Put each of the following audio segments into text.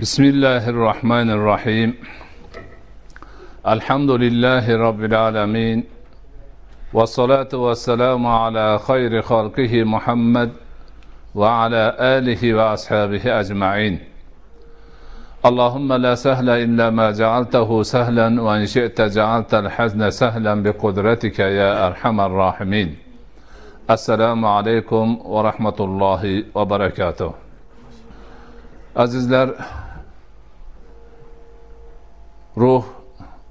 بسم الله الرحمن الرحيم. الحمد لله رب العالمين. والصلاة والسلام على خير خلقه محمد وعلى آله وأصحابه أجمعين. اللهم لا سهل إلا ما جعلته سهلا وإن شئت جعلت الحزن سهلا بقدرتك يا أرحم الراحمين. السلام عليكم ورحمة الله وبركاته. azizlar ruh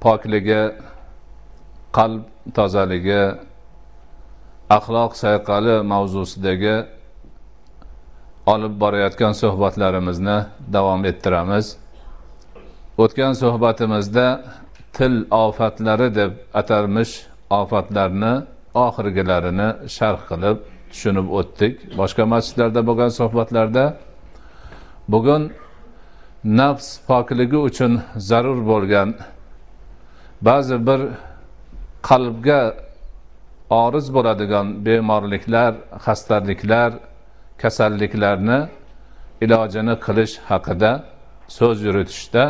pokligi qalb tozaligi axloq sayqali mavzusidagi olib borayotgan suhbatlarimizni davom ettiramiz. O'tgan suhbatimizda til ofatlari deb atalmish ofatlarni oxirgilarini sharh qilib tushunib o'tdik. Boshqa masjidlarda bo'lgan suhbatlarda. Bugun nafs pokligi uchun zarur bo'lgan. Ba'zi bir qalbga oriz bo'ladigan bemorliklar xastaliklar kasalliklarni ilojini qilish haqida so'z yuritishda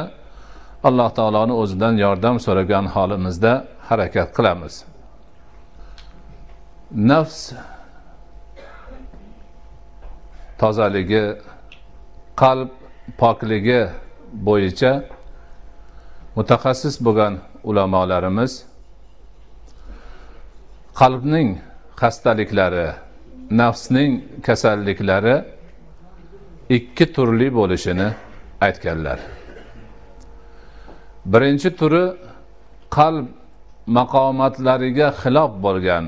alloh taoloni o'zidan yordam so'ragan holimizda harakat qilamiz. Nafs tozaligi qalb pokligi bo'yicha mutaxassis bo'lgan ulamolarimiz qalbning xastaliklari nafsning kasalliklari ikki turli bo'lishini aytganlar. Birinchi turi qalb maqomatlariga xilof bo'lgan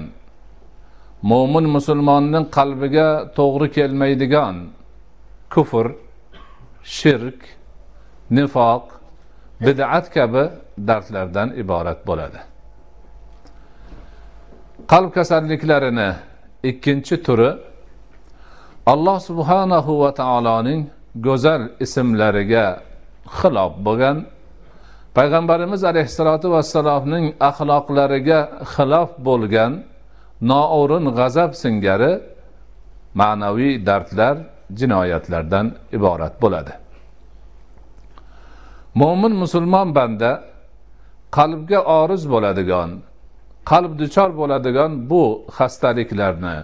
mo'min musulmonning qalbiga to'g'ri kelmaydigan kufr shirk nifoq bid'at kabi dardlardan iborat bo'ladi. Qalb kasalliklarini ikkinchi turi alloh subhanahu va taoloning go'zal ismlariga xilof bo'lgan payg'ambarimiz alayhissalotu vassalomning axloqlariga xilof bo'lgan noo'rin g'azab singari ma'naviy dardlar jinoyatlardan iborat bo'ladi. Mo'min musulmon banda qalbga oriz bo'ladigan qalb duchor bo'ladigan bu xastaliklarni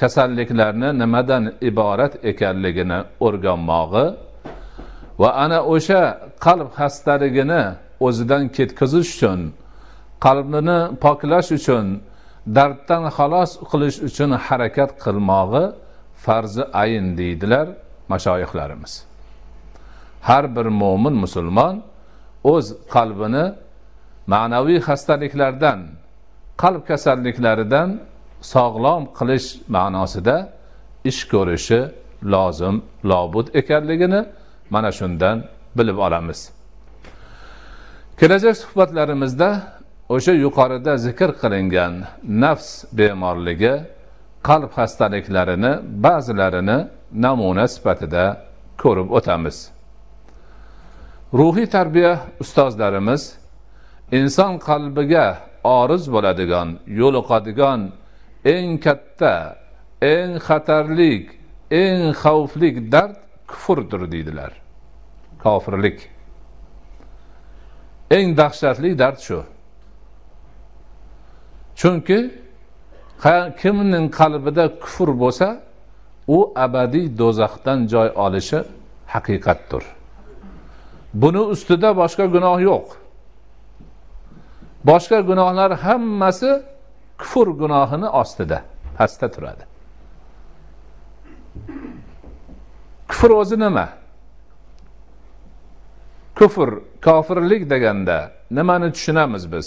kasalliklarni nimadan iborat ekanligini o'rganmog'i va ana o'sha qalb xastaligini o'zidan ketkazish uchun qalbini poklash uchun darddan xalos qilish uchun harakat qilmog'i farzi ayin deydilar mashoyihlarimiz har bir mo'min musulmon o'z qalbini ma'naviy xastaliklardan qalb kasalliklaridan sog'lom qilish ma'nosida ish ko'rishi lozim lobud ekanligini mana shundan bilib olamiz. Kelajak suhbatlarimizda o'sha yuqorida zikr qilingan nafs bemorligi qalb xastaliklarini ba'zilarini namuna sifatida ko'rib o'tamiz. Ruhiy tarbiya ustozlarimiz inson qalbiga oriz bo'ladigan yo'liqadigan eng katta eng xatarlik eng xavfli dard kufrdir deydilar. Kofirlik. Eng dahshatli dard shu. Chunki kimning qalbida kufr bo'lsa u abadiy do'zaxdan joy olishi haqiqatdir. Buni ustida boshqa gunoh yo'q. Boshqa gunohlar hammasi kufr gunohini ostida pastda turadi. Kufr o'zi nima? Kufr kofirlik deganda nimani tushunamiz biz?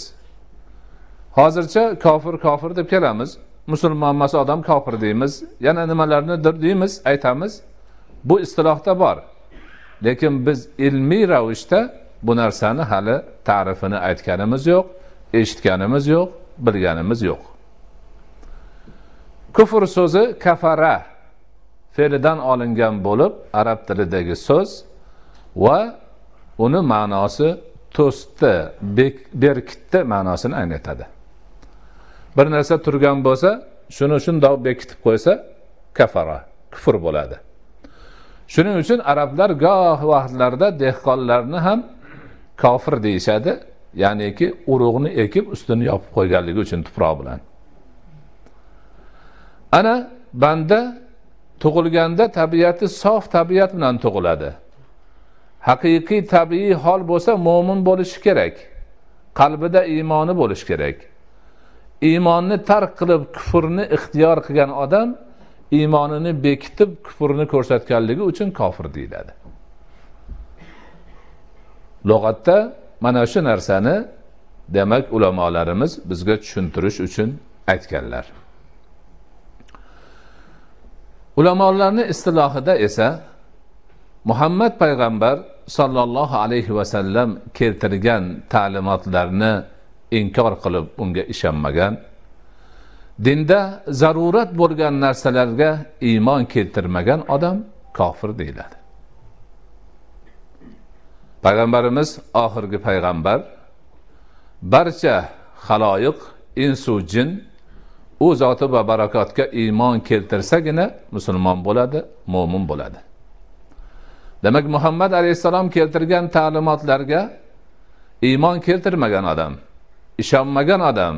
Hozircha kofir kofir deb kelamiz. Musulmon emas odam kofir deymiz. Yana nimalarnidir deymiz aytamiz. Bu istilohda bor. Lekin biz ilmiy ravishda bu narsani hali ta'rifini aytganimiz yo'q eshitganimiz yo'q bilganimiz yo'q. Kufr so'zi kafara fe'lidan olingan bo'lib arab tilidagi so'z va uni ma'nosi to'sdi berkitdi ma'nosini anglatadi. Bir narsa turgan bo'lsa shuni shundoq bekitib qo'ysa kafara kufr bo'ladi. Shuning uchun arablar goh vaqtlarda dehqonlarni ham kofir deyishadi ya'niki urug'ni ekib ustini yopib qo'yganligi uchun tuproq bilan. Ana banda tug'ilganda tabiati sof tabiat bilan tug'iladi. Haqiqiy tabiiy hol bo'lsa mo'min bo'lishi kerak qalbida iymoni bo'lishi kerak. Iymonni tark qilib kufrni ixtiyor qilgan odam iymonini bekitib kufrni ko'rsatganligi uchun kofir deyiladi. Lug'atda mana shu narsani demak ulamolarimiz bizga tushuntirish uchun aytganlar. Ulamolarni istilohida esa muhammad payg'ambar sollallohu alayhi vasallam keltirgan ta'limotlarni inkor qilib unga ishonmagan. Dinda zarurat bo'lgan narsalarga iymon keltirmagan odam kofir deyiladi. Payg'ambarimiz oxirgi payg'ambar barcha haloyiq insu jin u zoti va barakotga iymon keltirsagina musulmon bo'ladi mo'min bo'ladi. Demak muhammad alayhissalom keltirgan ta'limotlarga iymon keltirmagan odam ishonmagan odam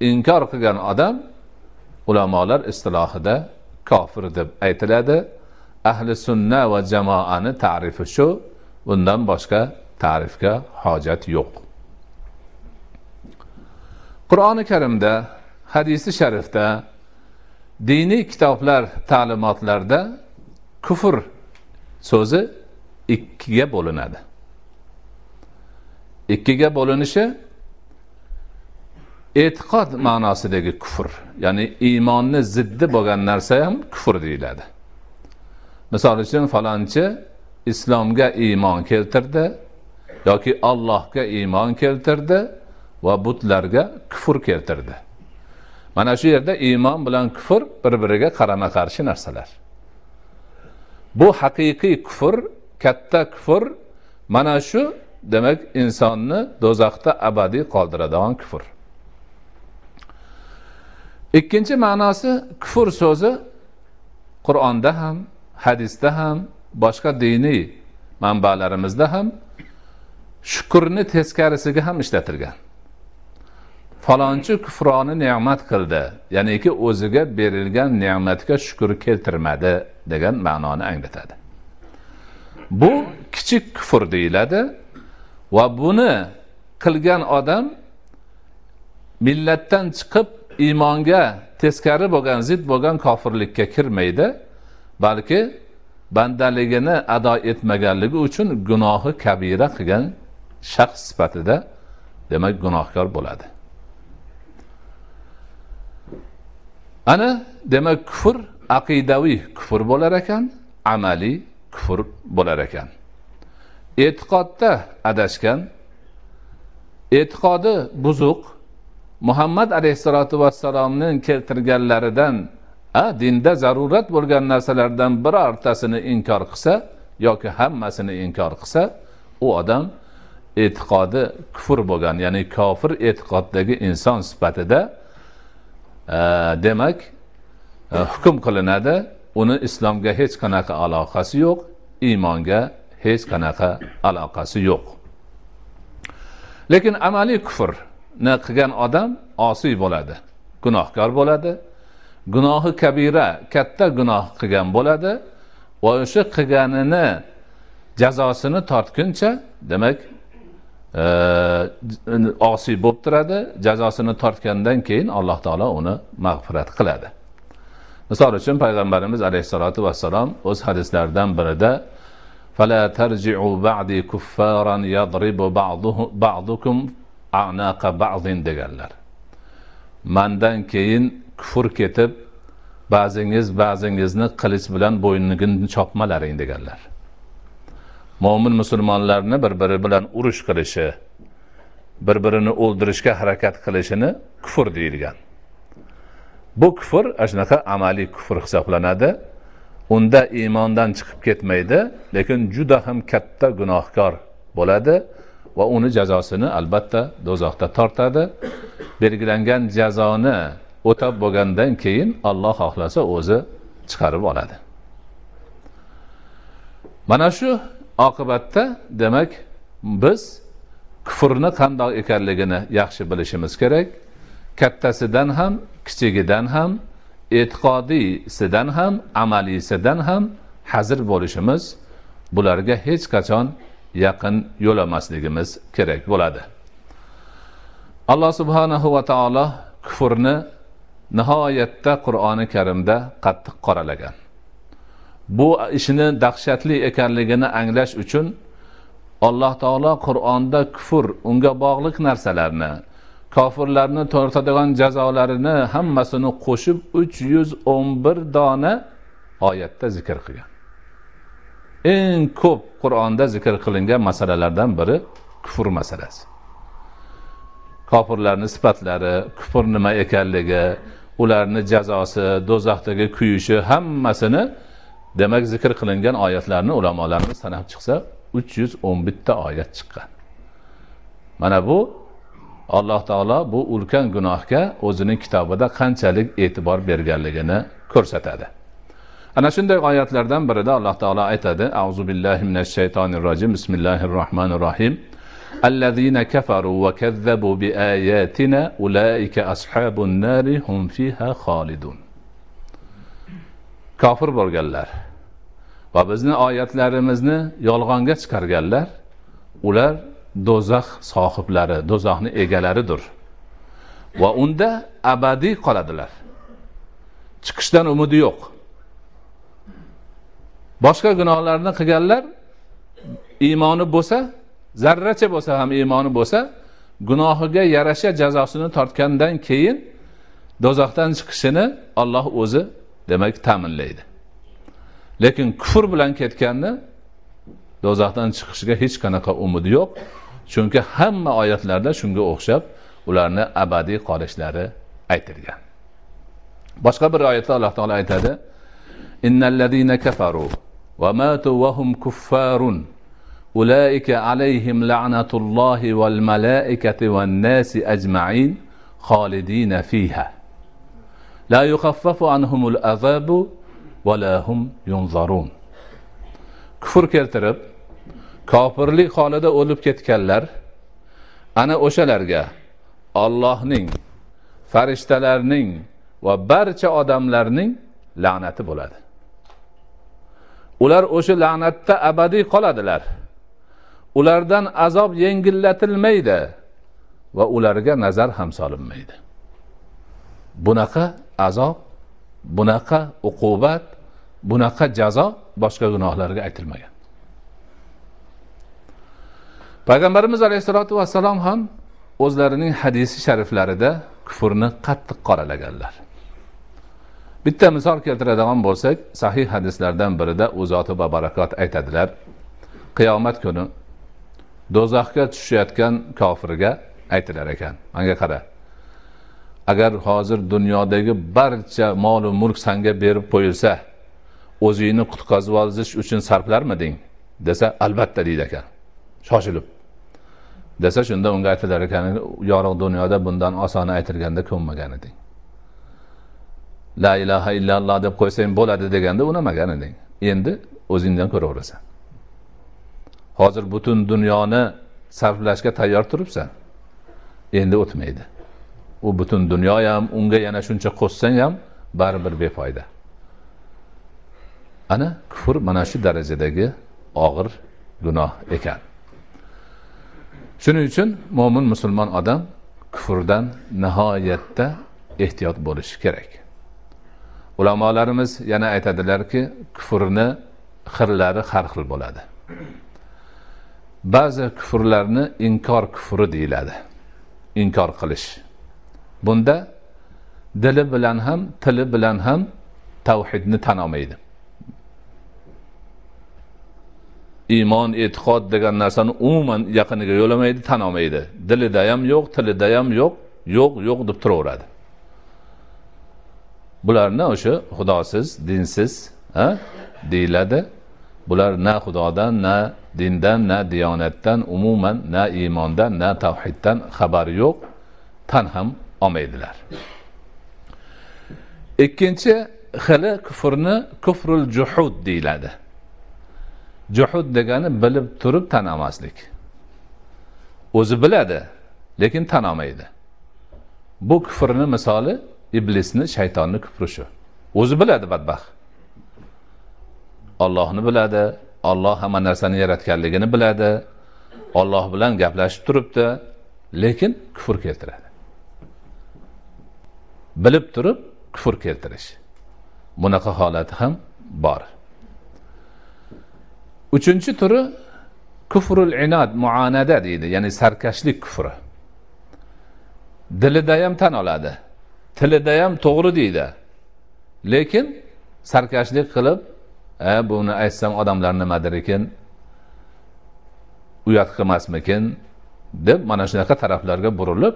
inkor qilgan odam ulamolar istilohida kofir deb aytiladi. Ahli sunna va jamoani tarifi shu bundan boshqa ta'rifga hojat yo'q. Qur'oni karimda hadisi sharifda diniy kitoblar ta'limotlarda kufr so'zi ikkiga bo'linadi. Ikkiga bo'linishi e'tiqod ma'nosidagi kufr ya'ni iymonni ziddi bo'lgan narsa ham kufr deyiladi. Misol uchun falonchi islomga iymon keltirdi yoki allohga iymon keltirdi va butlarga kufr keltirdi. Mana shu yerda iymon bilan kufr bir biriga qarama qarshi narsalar. Bu haqiqiy kufr katta kufr mana shu demak insonni do'zaxda abadiy qoldiradigan kufr. Ikkinchi ma'nosi kufr so'zi qur'onda ham hadisda ham boshqa diniy manbalarimizda ham shukurni teskarisiga ham ishlatilgan. Falonchi kufroni ne'mat qildi ya'niki o'ziga berilgan ne'matga shukur keltirmadi degan ma'noni anglatadi. Bu kichik kufr deyiladi va buni qilgan odam millatdan chiqib iymonga teskari bo'lgan zid bo'lgan kofirlikka kirmaydi balki bandaligini ado etmaganligi uchun gunohi kabira qilgan shaxs sifatida demak gunohkor bo'ladi. Ana demak kufr aqidaviy kufr bo'lar ekan amaliy kufr bo'lar ekan. E'tiqodda adashgan e'tiqodi buzuq muhammad alayhissalotu vassalomni keltirganlaridan a dinda zarurat bo'lgan narsalardan birortasini inkor qilsa yoki hammasini inkor qilsa u odam e'tiqodi kufr bo'lgan ya'ni kofir e'tiqoddagi inson sifatida demak hukm qilinadi. Uni islomga hech qanaqa aloqasi yo'q iymonga hech qanaqa aloqasi yo'q. Lekin amaliy kufrni qilgan odam osiy bo'ladi gunohkor bo'ladi gunohi kabira katta gunoh qilgan bo'ladi va o'sha qilganini jazosini tortguncha demak e, osiy bo'lib turadi jazosini tortgandan keyin alloh taolo uni mag'firat qiladi misol uchun payg'ambarimiz alayhissalotu vassalom o'z hadislaridan birida فلا ترجعوا بعدي كفارا يضرب بعضكم anaqa ba'zin deganlar. Mandan keyin kufr ketib ba'zingiz ba'zingizni qilich bilan bo'ynigini chopmalaring deganlar. Mo'min musulmonlarni bir biri bilan urush qilishi bir birini o'ldirishga harakat qilishini kufr deyilgan. Bu kufr ana shunaqa amaliy kufr hisoblanadi. Unda iymondan chiqib ketmaydi lekin juda ham katta gunohkor bo'ladi. Va uni jazosini albatta do'zaxda tortadi. Belgilangan jazoni o'tab bo'lgandan keyin olloh xohlasa o'zi chiqarib oladi. Mana shu oqibatda demak biz kufrni qandoq ekanligini yaxshi bilishimiz kerak. Kattasidan ham kichigidan ham e'tiqodiysidan ham amaliysidan ham hazir bo'lishimiz bularga hech qachon yaqin yo'lamasligimiz kerak bo'ladi. Alloh subhanahu va taolo kufrni nihoyatda qur'oni karimda qattiq qoralagan. Bu ishni dahshatli ekanligini anglash uchun alloh taolo qur'onda kufr unga bog'liq narsalarni kofirlarni tortadigan jazolarini hammasini qo'shib uch yuz o'n bir dona oyatda zikr qilgan. Eng ko'p qur'onda zikr qilingan masalalardan biri kufr masalasi. Kofirlarni sifatlari kufr nima ekanligi ularni jazosi do'zaxdagi kuyishi hammasini demak zikr qilingan oyatlarni ulamolarimiz sanab chiqsa uch yuz o'n bitta oyat chiqqan. Mana bu alloh taolo bu ulkan gunohga o'zining kitobida qanchalik e'tibor berganligini ko'rsatadi. ana shunday oyatlardan birida alloh taolo aytadi azu billahi minash shaytonir rojim bismillahir rohmanir rohim allazina kafaru va kazzabu biayatina ulaika ashabun nari hum fiha xolidun kofir bo'lganlar va bizni oyatlarimizni yolg'onga chiqarganlar ular do'zax sohiblari do'zaxni egalaridir. Va unda abadiy qoladilar. Chiqishdan umidi yo'q. Boshqa gunohlarni qilganlar iymoni bo'lsa zarracha bo'lsa ham iymoni bo'lsa gunohiga yarasha jazosini tortgandan keyin do'zaxdan chiqishini olloh o'zi demak ta'minlaydi. Lekin kufr bilan ketganni do'zaxdan chiqishiga hech qanaqa umidi yo'q chunki hamma oyatlarda shunga o'xshab ularni abadiy qolishlari aytilgan. Boshqa bir oyatda alloh taolo aytadi innallazina kafaru va matu va hum kuffarun أولئك عليهم لعنة الله والملائكة والناس أجمعين خالدين فيها لا يخفف عنهم العذاب ولا هم ينظرون kufr keltirib kofirlik holida o'lib ketganlar ana o'shalarga ollohning farishtalarning va barcha odamlarning la'nati bo'ladi Ular o'sha la'natda abadiy qoladilar. Ulardan azob yengillatilmaydi va ularga nazar ham solinmaydi. Bunaqa azob bunaqa uqubat bunaqa jazo boshqa gunohlarga aytilmagan. Payg'ambarimiz alayhissalotu vassalom ham o'zlarining hadisi shariflarida kufrni qattiq qoralaganlar. Bitta misol keltiradigan bo'lsak sahih hadislardan birida u zoti va barakot aytadilar. Qiyomat kuni do'zaxga tushayotgan kofirga aytilar ekan. Manga qara. Agar hozir dunyodagi barcha molu mulk sanga berib qo'yilsa o'zingni qutqazib olish uchun sarflarmiding desa albatta deydi ekan. Shoshilib. Desa shunda unga aytilar ekan yorug' dunyoda bundan osona aytilganda ko'nmagan eding la ilaha illalloh deb qo'ysang bo'ladi deganda unamagan eding endi o'zingdan ko'raverasan. Hozir butun dunyoni sarflashga tayyor turibsan. Endi o'tmaydi. U butun dunyo ham unga yana shuncha qo'shsang ham baribir befoyda. Ana kufr mana shu darajadagi og'ir gunoh ekan. Shuning uchun mo'min musulmon odam kufrdan nihoyatda ehtiyot bo'lishi kerak. Ulamolarimiz yana aytadilarki kufrni xirlari har xil bo'ladi. Ba'zi kufrlarni inkor kufri deyiladi. Inkor qilish. Bunda dili bilan ham tili bilan ham tavhidni tan olmaydi. Iymon e'tiqod degan narsani umuman yaqiniga yo'lamaydi tan olmaydi. Dilida ham yo'q tilida ham yo'q yo'q yo'q deb turaveradi. Bularni o'sha xudosiz dinsiz deyiladi. Bular na xudodan na dindan na diyonatdan umuman na iymondan na tavhiddan xabari yo'q. Tan ham olmaydilar. Ikkinchi xili kufrni kufrul juhud deyiladi. Juhud degani bilib turib tanamaslik. O'zi biladi lekin tan olmaydi bu kufrni misoli iblisni shaytonni kufri shu o'zi biladi badbaxt. Ollohni biladi olloh hamma narsani yaratganligini biladi olloh bilan gaplashib turibdi lekin kufr keltiradi. Bilib turib kufr keltirish. Bunaqa holati ham bor. Uchinchi turi kufrul inod muanada deydi ya'ni sarkashlik kufri. Dilida ham tan oladi. Tilida ham to'g'ri deydi. Lekin sarkashlik qilib e, buni aytsam odamlar nimadir ekan? Uyat qilmasmikin? deb mana shunaqa taraflarga burilib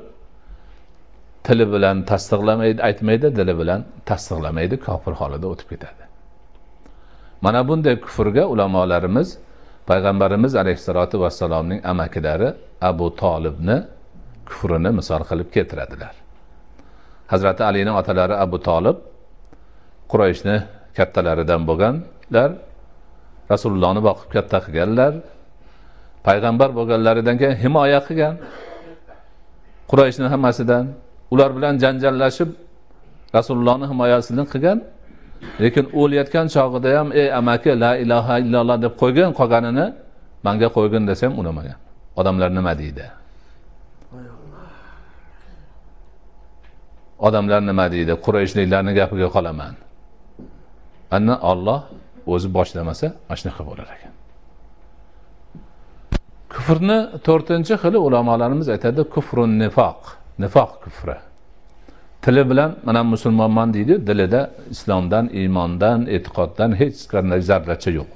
tili bilan tasdiqlamaydi aytmaydi dili bilan tasdiqlamaydi kofir holida o'tib ketadi. Mana bunday kufrga ulamolarimiz payg'ambarimiz alayhissalotu vassalomning amakilari abu tolibni kufrini misol qilib keltiradilar. Hazrati alini otalari abu tolib qurayshni kattalaridan bo'lganlar rasulullohni boqib katta qilganlar payg'ambar bo'lganlaridan keyin himoya qilgan. Qurayshni hammasidan ular bilan janjallashib rasulullohni himoyasini qilgan. Lekin o'layotgan chog'ida ham ey amaki la ilaha illalloh deb qo'ygan qolganini manga qo'ygin desam unamagan. Odamlar nima deydi? Odamlar nima deydi? Qurayshliklarni gapiga qolaman. Ana olloh o'zi boshlamasa mana shunaqa bo'lar ekan. Kufrni to'rtinchi xili ulamolarimiz aytadi kufrun nifoq nifoq kufri. Tili bilan mana musulmonman deydi dilida islomdan iymondan e'tiqoddan hech qanday zarracha yo'q.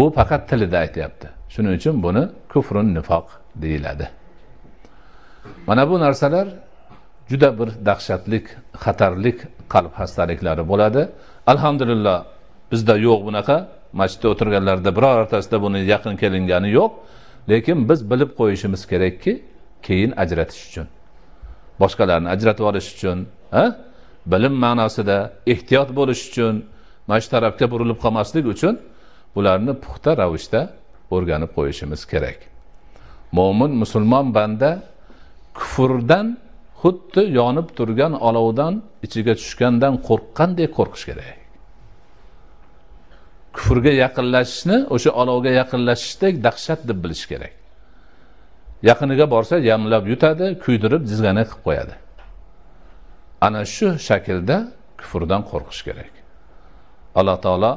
U faqat tilida aytyapti. Shuning uchun buni kufrun nifoq deyiladi. Mana bu narsalar juda bir dahshatlik xatarlik qalb xastaliklari bo'ladi. Alhamdulillah bizda yo'q bunaqa. Masjidda o'tirganlarda birortasida buni yaqin kelingani yo'q. Lekin biz bilib qo'yishimiz kerakki keyin ajratish uchun boshqalarni ajratib olish uchun ha? Bilim ma'nosida ehtiyot bo'lish uchun mana shu tarafga burilib qolmaslik uchun bularni puxta ravishda o'rganib qo'yishimiz kerak. Mo'min musulmon banda kufrdan xuddi yonib turgan olovdan ichiga tushgandan qo'rqqandek qo'rqish kerak. Kufrga yaqinlashishni o'sha olovga yaqinlashishdek dahshat deb bilish kerak. Yaqiniga borsa yamlab yutadi kuydirib jizg'ana qilib qo'yadi. Ana shu shaklda kufrdan qo'rqish kerak. Alloh taolo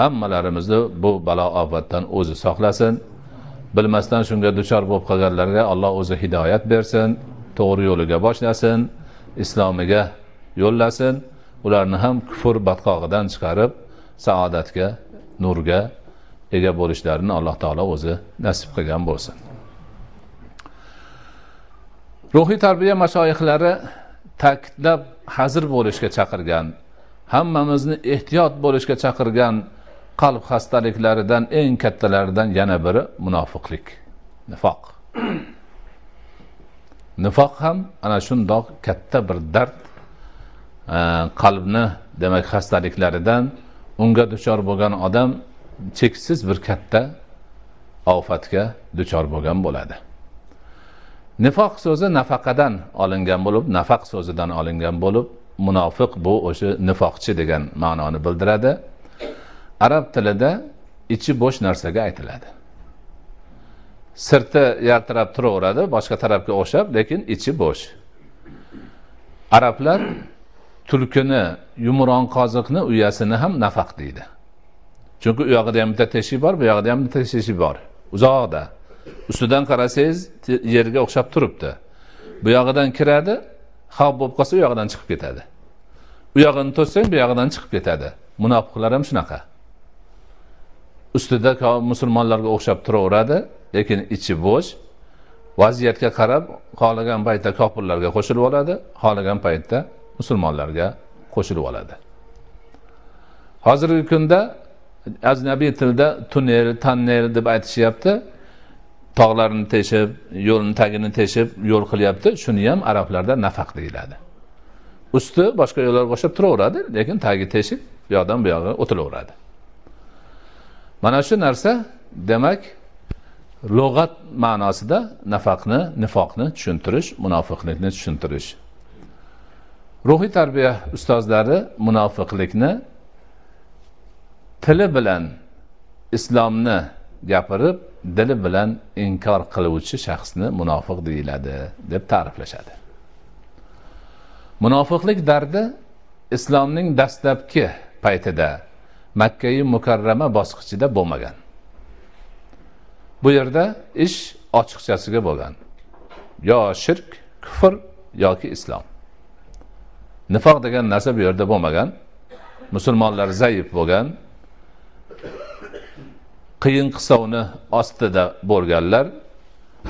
hammalarimizni bu balo ofatdan o'zi saqlasin. Bilmasdan shunga duchor bo'lib qolganlarga alloh o'zi hidoyat bersin. To'g'ri yo'liga boshlasin islomiga yo'llasin ularni ham kufr batqog'idan chiqarib saodatga nurga ega bo'lishlarini alloh taolo o'zi nasib qilgan bo'lsin. Ruhiy tarbiya mashoyihlari ta'kidlab hazir bo'lishga chaqirgan hammamizni ehtiyot bo'lishga chaqirgan qalb xastaliklaridan eng kattalaridan yana biri munofiqlik nifoq. Nifoq ham ana shundoq katta bir dard e, qalbni demak xastaliklaridan unga duchor bo'lgan odam cheksiz bir katta ofatga duchor bo'lgan bo'ladi. Nifoq so'zi nafaqadan olingan bo'lib nafaq so'zidan olingan bo'lib munofiq bu o'sha nifoqchi degan ma'noni bildiradi. Arab tilida ichi bo'sh narsaga aytiladi. Sirti yaltirab turaveradi boshqa tarafga o'xshab lekin ichi bo'sh. Arablar tulkini yumron qoziqni uyasini ham nafaq deydi. Chunki u yog'ida ham bitta teshik bor bu yog'ida ham bitta teshik bor. Uzoqda. Ustidan qarasangiz yerga o'xshab turibdi. Bu yog'idan kiradi xavf bo'lib qolsa u yog'idan chiqib ketadi. U yog'ini to'ssang bu yog'idan chiqib ketadi. Munofiqlar ham shunaqa. Ustida musulmonlarga o'xshab turaveradi. Lekin ichi bo'sh vaziyatga qarab xohlagan paytda kofirlarga qo'shilib oladi xohlagan paytda musulmonlarga qo'shilib oladi. Hozirgi kunda ajnabiy tilda tunnel tannel deb aytishyapti. Tog'larni teshib yo'lni tagini teshib yo'l qilyapti. Shuni ham arablarda nafaq deyiladi. Usti boshqa yo'llarga o'xshab turaveradi lekin tagi teshik bu yoqdan bu yog'iga o'tilaveradi. Mana shu narsa demak lug'at ma'nosida nafaqni nifoqni tushuntirish munofiqlikni tushuntirish. Ruhiy tarbiya ustozlari munofiqlikni tili bilan islomni gapirib dili bilan inkor qiluvchi shaxsni munofiq deyiladi deb ta'riflashadi. Munofiqlik dardi islomning dastlabki paytida makkai mukarrama bosqichida bo'lmagan. Bu yerda ish ochiqchasiga bo'lgan. Yo shirk kufr yoki islom. Nifoq degan narsa bu yerda bo'lmagan. Musulmonlar zaif bo'lgan. Qiyin qisovni ostida bo'lganlar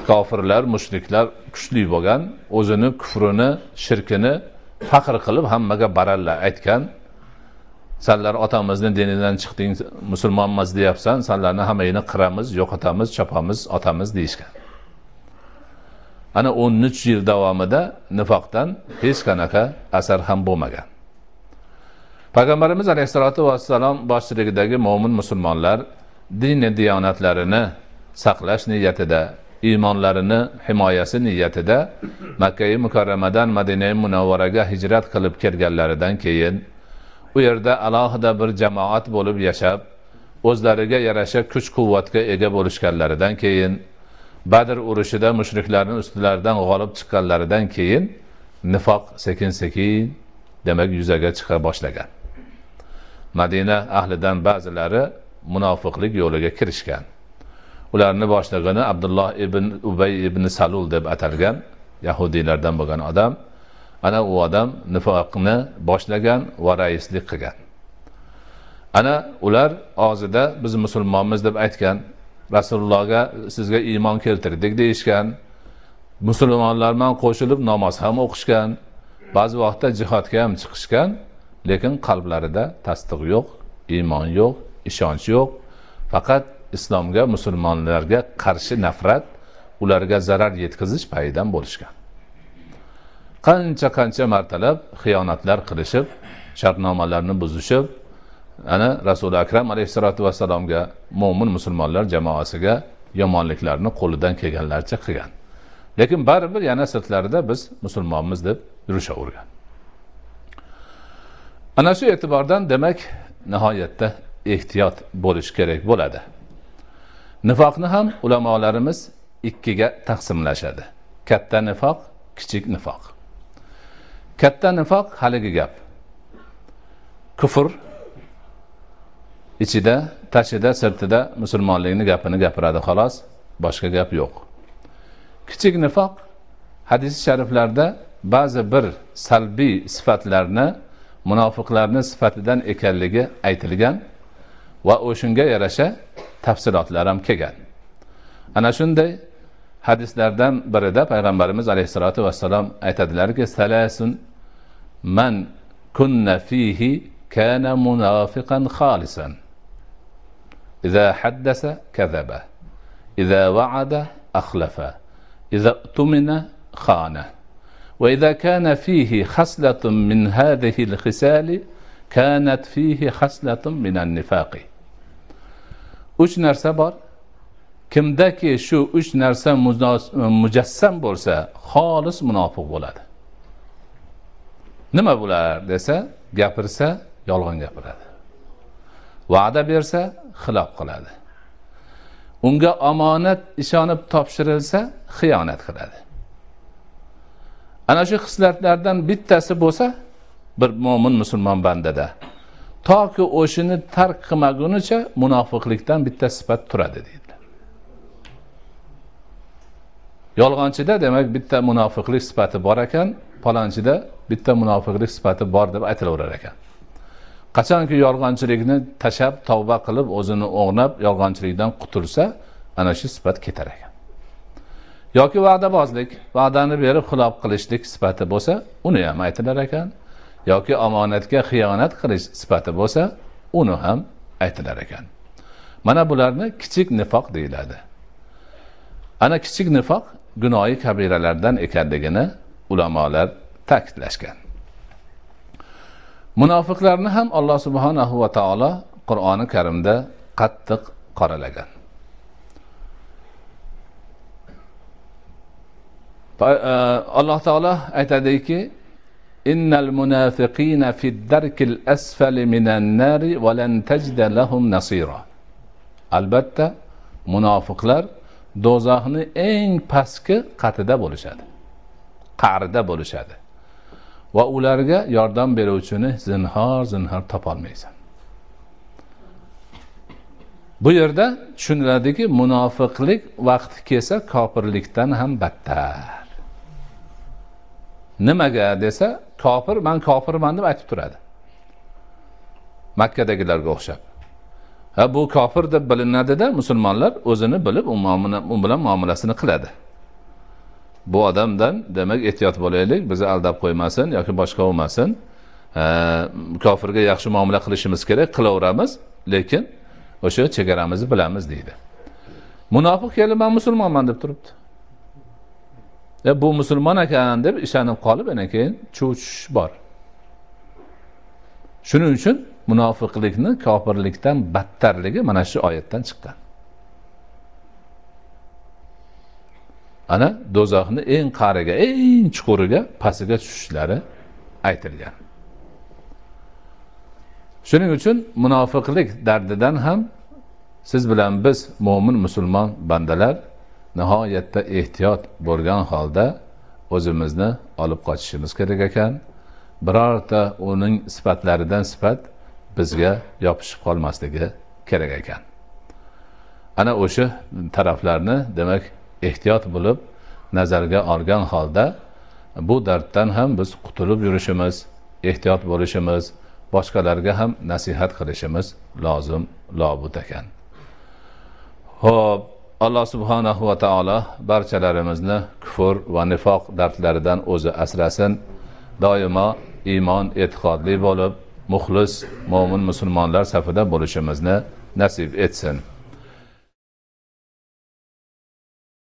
kofirlar mushriklar kuchli bo'lgan o'zini kufrini shirkini faxr qilib hammaga baralla aytgan. Sanlar otamizni dinidan chiqding musulmonmiz deyapsan sanlarni hammangni qiramiz yo'qotamiz chopamiz otamiz deyishgan. Ana o'n uch yil davomida nifoqdan hech qanaqa asar ham bo'lmagan. Payg'ambarimiz alayhissalotu vassalom boshchiligidagi mo'min musulmonlar dini diyonatlarini saqlash niyatida iymonlarini himoyasi niyatida makkai mukarramadan madina munavvaraga hijrat qilib kelganlaridan keyin u yerda alohida bir jamoat bo'lib yashab o'zlariga yarasha kuch quvvatga ega bo'lishganlaridan keyin badr urushida mushriklarni ustilaridan g'olib chiqqanlaridan keyin nifoq sekin sekin demak yuzaga chiqa boshlagan. Madina ahlidan ba'zilari munofiqlik yo'liga kirishgan. Ularni boshlig'ini abdulloh ibn ubay ibn salul deb atalgan yahudiylardan bo'lgan odam ana u odam nifoqni boshlagan va raislik qilgan. Ana ular og'zida biz musulmonmiz deb aytgan rasulullohga sizga iymon keltirdik deyishgan musulmonlar bilan qo'shilib namoz ham o'qishgan ba'zi vaqtda jihodga ham chiqishgan lekin qalblarida tasdiq yo'q iymon yo'q ishonch yo'q. Faqat islomga musulmonlarga qarshi nafrat ularga zarar yetkazish payidan bo'lishgan. Qancha qancha martalab xiyonatlar qilishib shartnomalarni buzishib ana rasuli akram alayhissalotu vassalomga mo'min musulmonlar jamoasiga yomonliklarni qo'lidan kelganlaricha qilgan. Lekin baribir yana sirtlarida biz musulmonmiz deb yurishavergan ana shu e'tibordan demak nihoyatda ehtiyot bo'lish kerak bo'ladi. Nifoqni ham ulamolarimiz ikkiga taqsimlashadi. Katta nifoq kichik nifoq. Katta nifoq haligi gap. Kufr ichida tashida sirtida musulmonlikni gapini gapiradi xolos. Boshqa gap yo'q. Kichik nifoq hadis shariflarda ba'zi bir salbiy sifatlarni munofiqlarni sifatidan ekanligi aytilgan va o'shanga yarasha tafsilotlar ham kelgan. Ana shunday hadislardan birida payg'ambarimiz alayhissalotu vassalom aytadilarki salasun man kunna fihi kana munafiqan xolisan إذا حدث كذب إذا وعد أخلف إذا اؤتمن خان وإذا كان فيه خصلة من هذه الخصال كانت فيه خصلة من النفاق uch narsa kimdaki shu uch narsa mujassam bo'lsa xolis munofiq bo'ladi. Nima bular desa gapirsa yolg'on gapiradi. Va'da bersa xilof qiladi. Unga omonat ishonib topshirilsa xiyonat qiladi. Ana shu xislatlardan bittasi bo'lsa bir mo'min musulmon bandada toki o'shani tark qilmagunicha munofiqlikdan bitta sifat turadi deydi. Yolg'onchida demak bitta munofiqlik sifati bor ekan palonchida bitta munofiqlik sifati bor deb aytilaverar ekan. Qachonki yolg'onchilikni tashlab tavba qilib o'zini o'g'nab yolg'onchilikdan qutulsa ana shu sifat ketar ekan. Yoki va'dabozlik va'dani berib xilof qilishlik sifati bo'lsa uni ham aytilar ekan. Yoki omonatga xiyonat qilish sifati bo'lsa uni ham aytilar ekan. Mana bularni kichik nifoq deyiladi. Ana kichik nifoq gunoyi kabiralardan ekanligini ulamolar ta'kidlashgan. Munofiqlarni ham alloh subhanahu va taolo qur'oni karimda qattiq qoralagan. E, alloh taolo aytadiki innal munafiqina fid darkil asfali minan nari va lan tajda lahum nasira. Albatta munofiqlar do'zaxni eng pastki qatida bo'lishadi. Qa'rida bo'lishadi. Va ularga yordam beruvchini zinhor zinhor topolmaysan. Bu yerda tushuniladiki munofiqlik vaqti kelsa kofirlikdan ham battar. Nimaga desa kofir man kofirman deb aytib turadi. Makkadagilarga o'xshab. Ha bu kofir deb bilinadida musulmonlar o'zini bilib u bilan muomalasini qiladi. Bu odamdan demak ehtiyot bo'laylik bizni aldab qo'ymasin yoki boshqa bo'lmasin kofirga yaxshi muomala qilishimiz kerak qilaveramiz lekin o'sha chegaramizni bilamiz deydi. Munofiq kelib man musulmonman deb turibdi. E, bu musulmon ekan deb ishonib qolib ana keyin cho'chish bor. Shuning uchun munofiqlikni kofirlikdan battarligi mana shu oyatdan chiqqan. Ana do'zaxni eng qa'riga eng chuquriga pastiga tushishlari aytilgan. Shuning uchun munofiqlik dardidan ham siz bilan biz mo'min musulmon bandalar nihoyatda ehtiyot bo'lgan holda o'zimizni olib qochishimiz kerak ekan. Birorta uning sifatlaridan sifat bizga yopishib qolmasligi kerak ekan. Ana o'sha taraflarni demak ehtiyot bo'lib nazarga olgan holda bu darddan ham biz qutulib yurishimiz ehtiyot bo'lishimiz boshqalarga ham nasihat qilishimiz lozim lobud ekan. Ho'p alloh subhanahu va taolo barchalarimizni kufr va nifoq dardlaridan o'zi asrasin. Doimo iymon e'tiqodli bo'lib muxlis mo'min musulmonlar safida bo'lishimizni nasib etsin.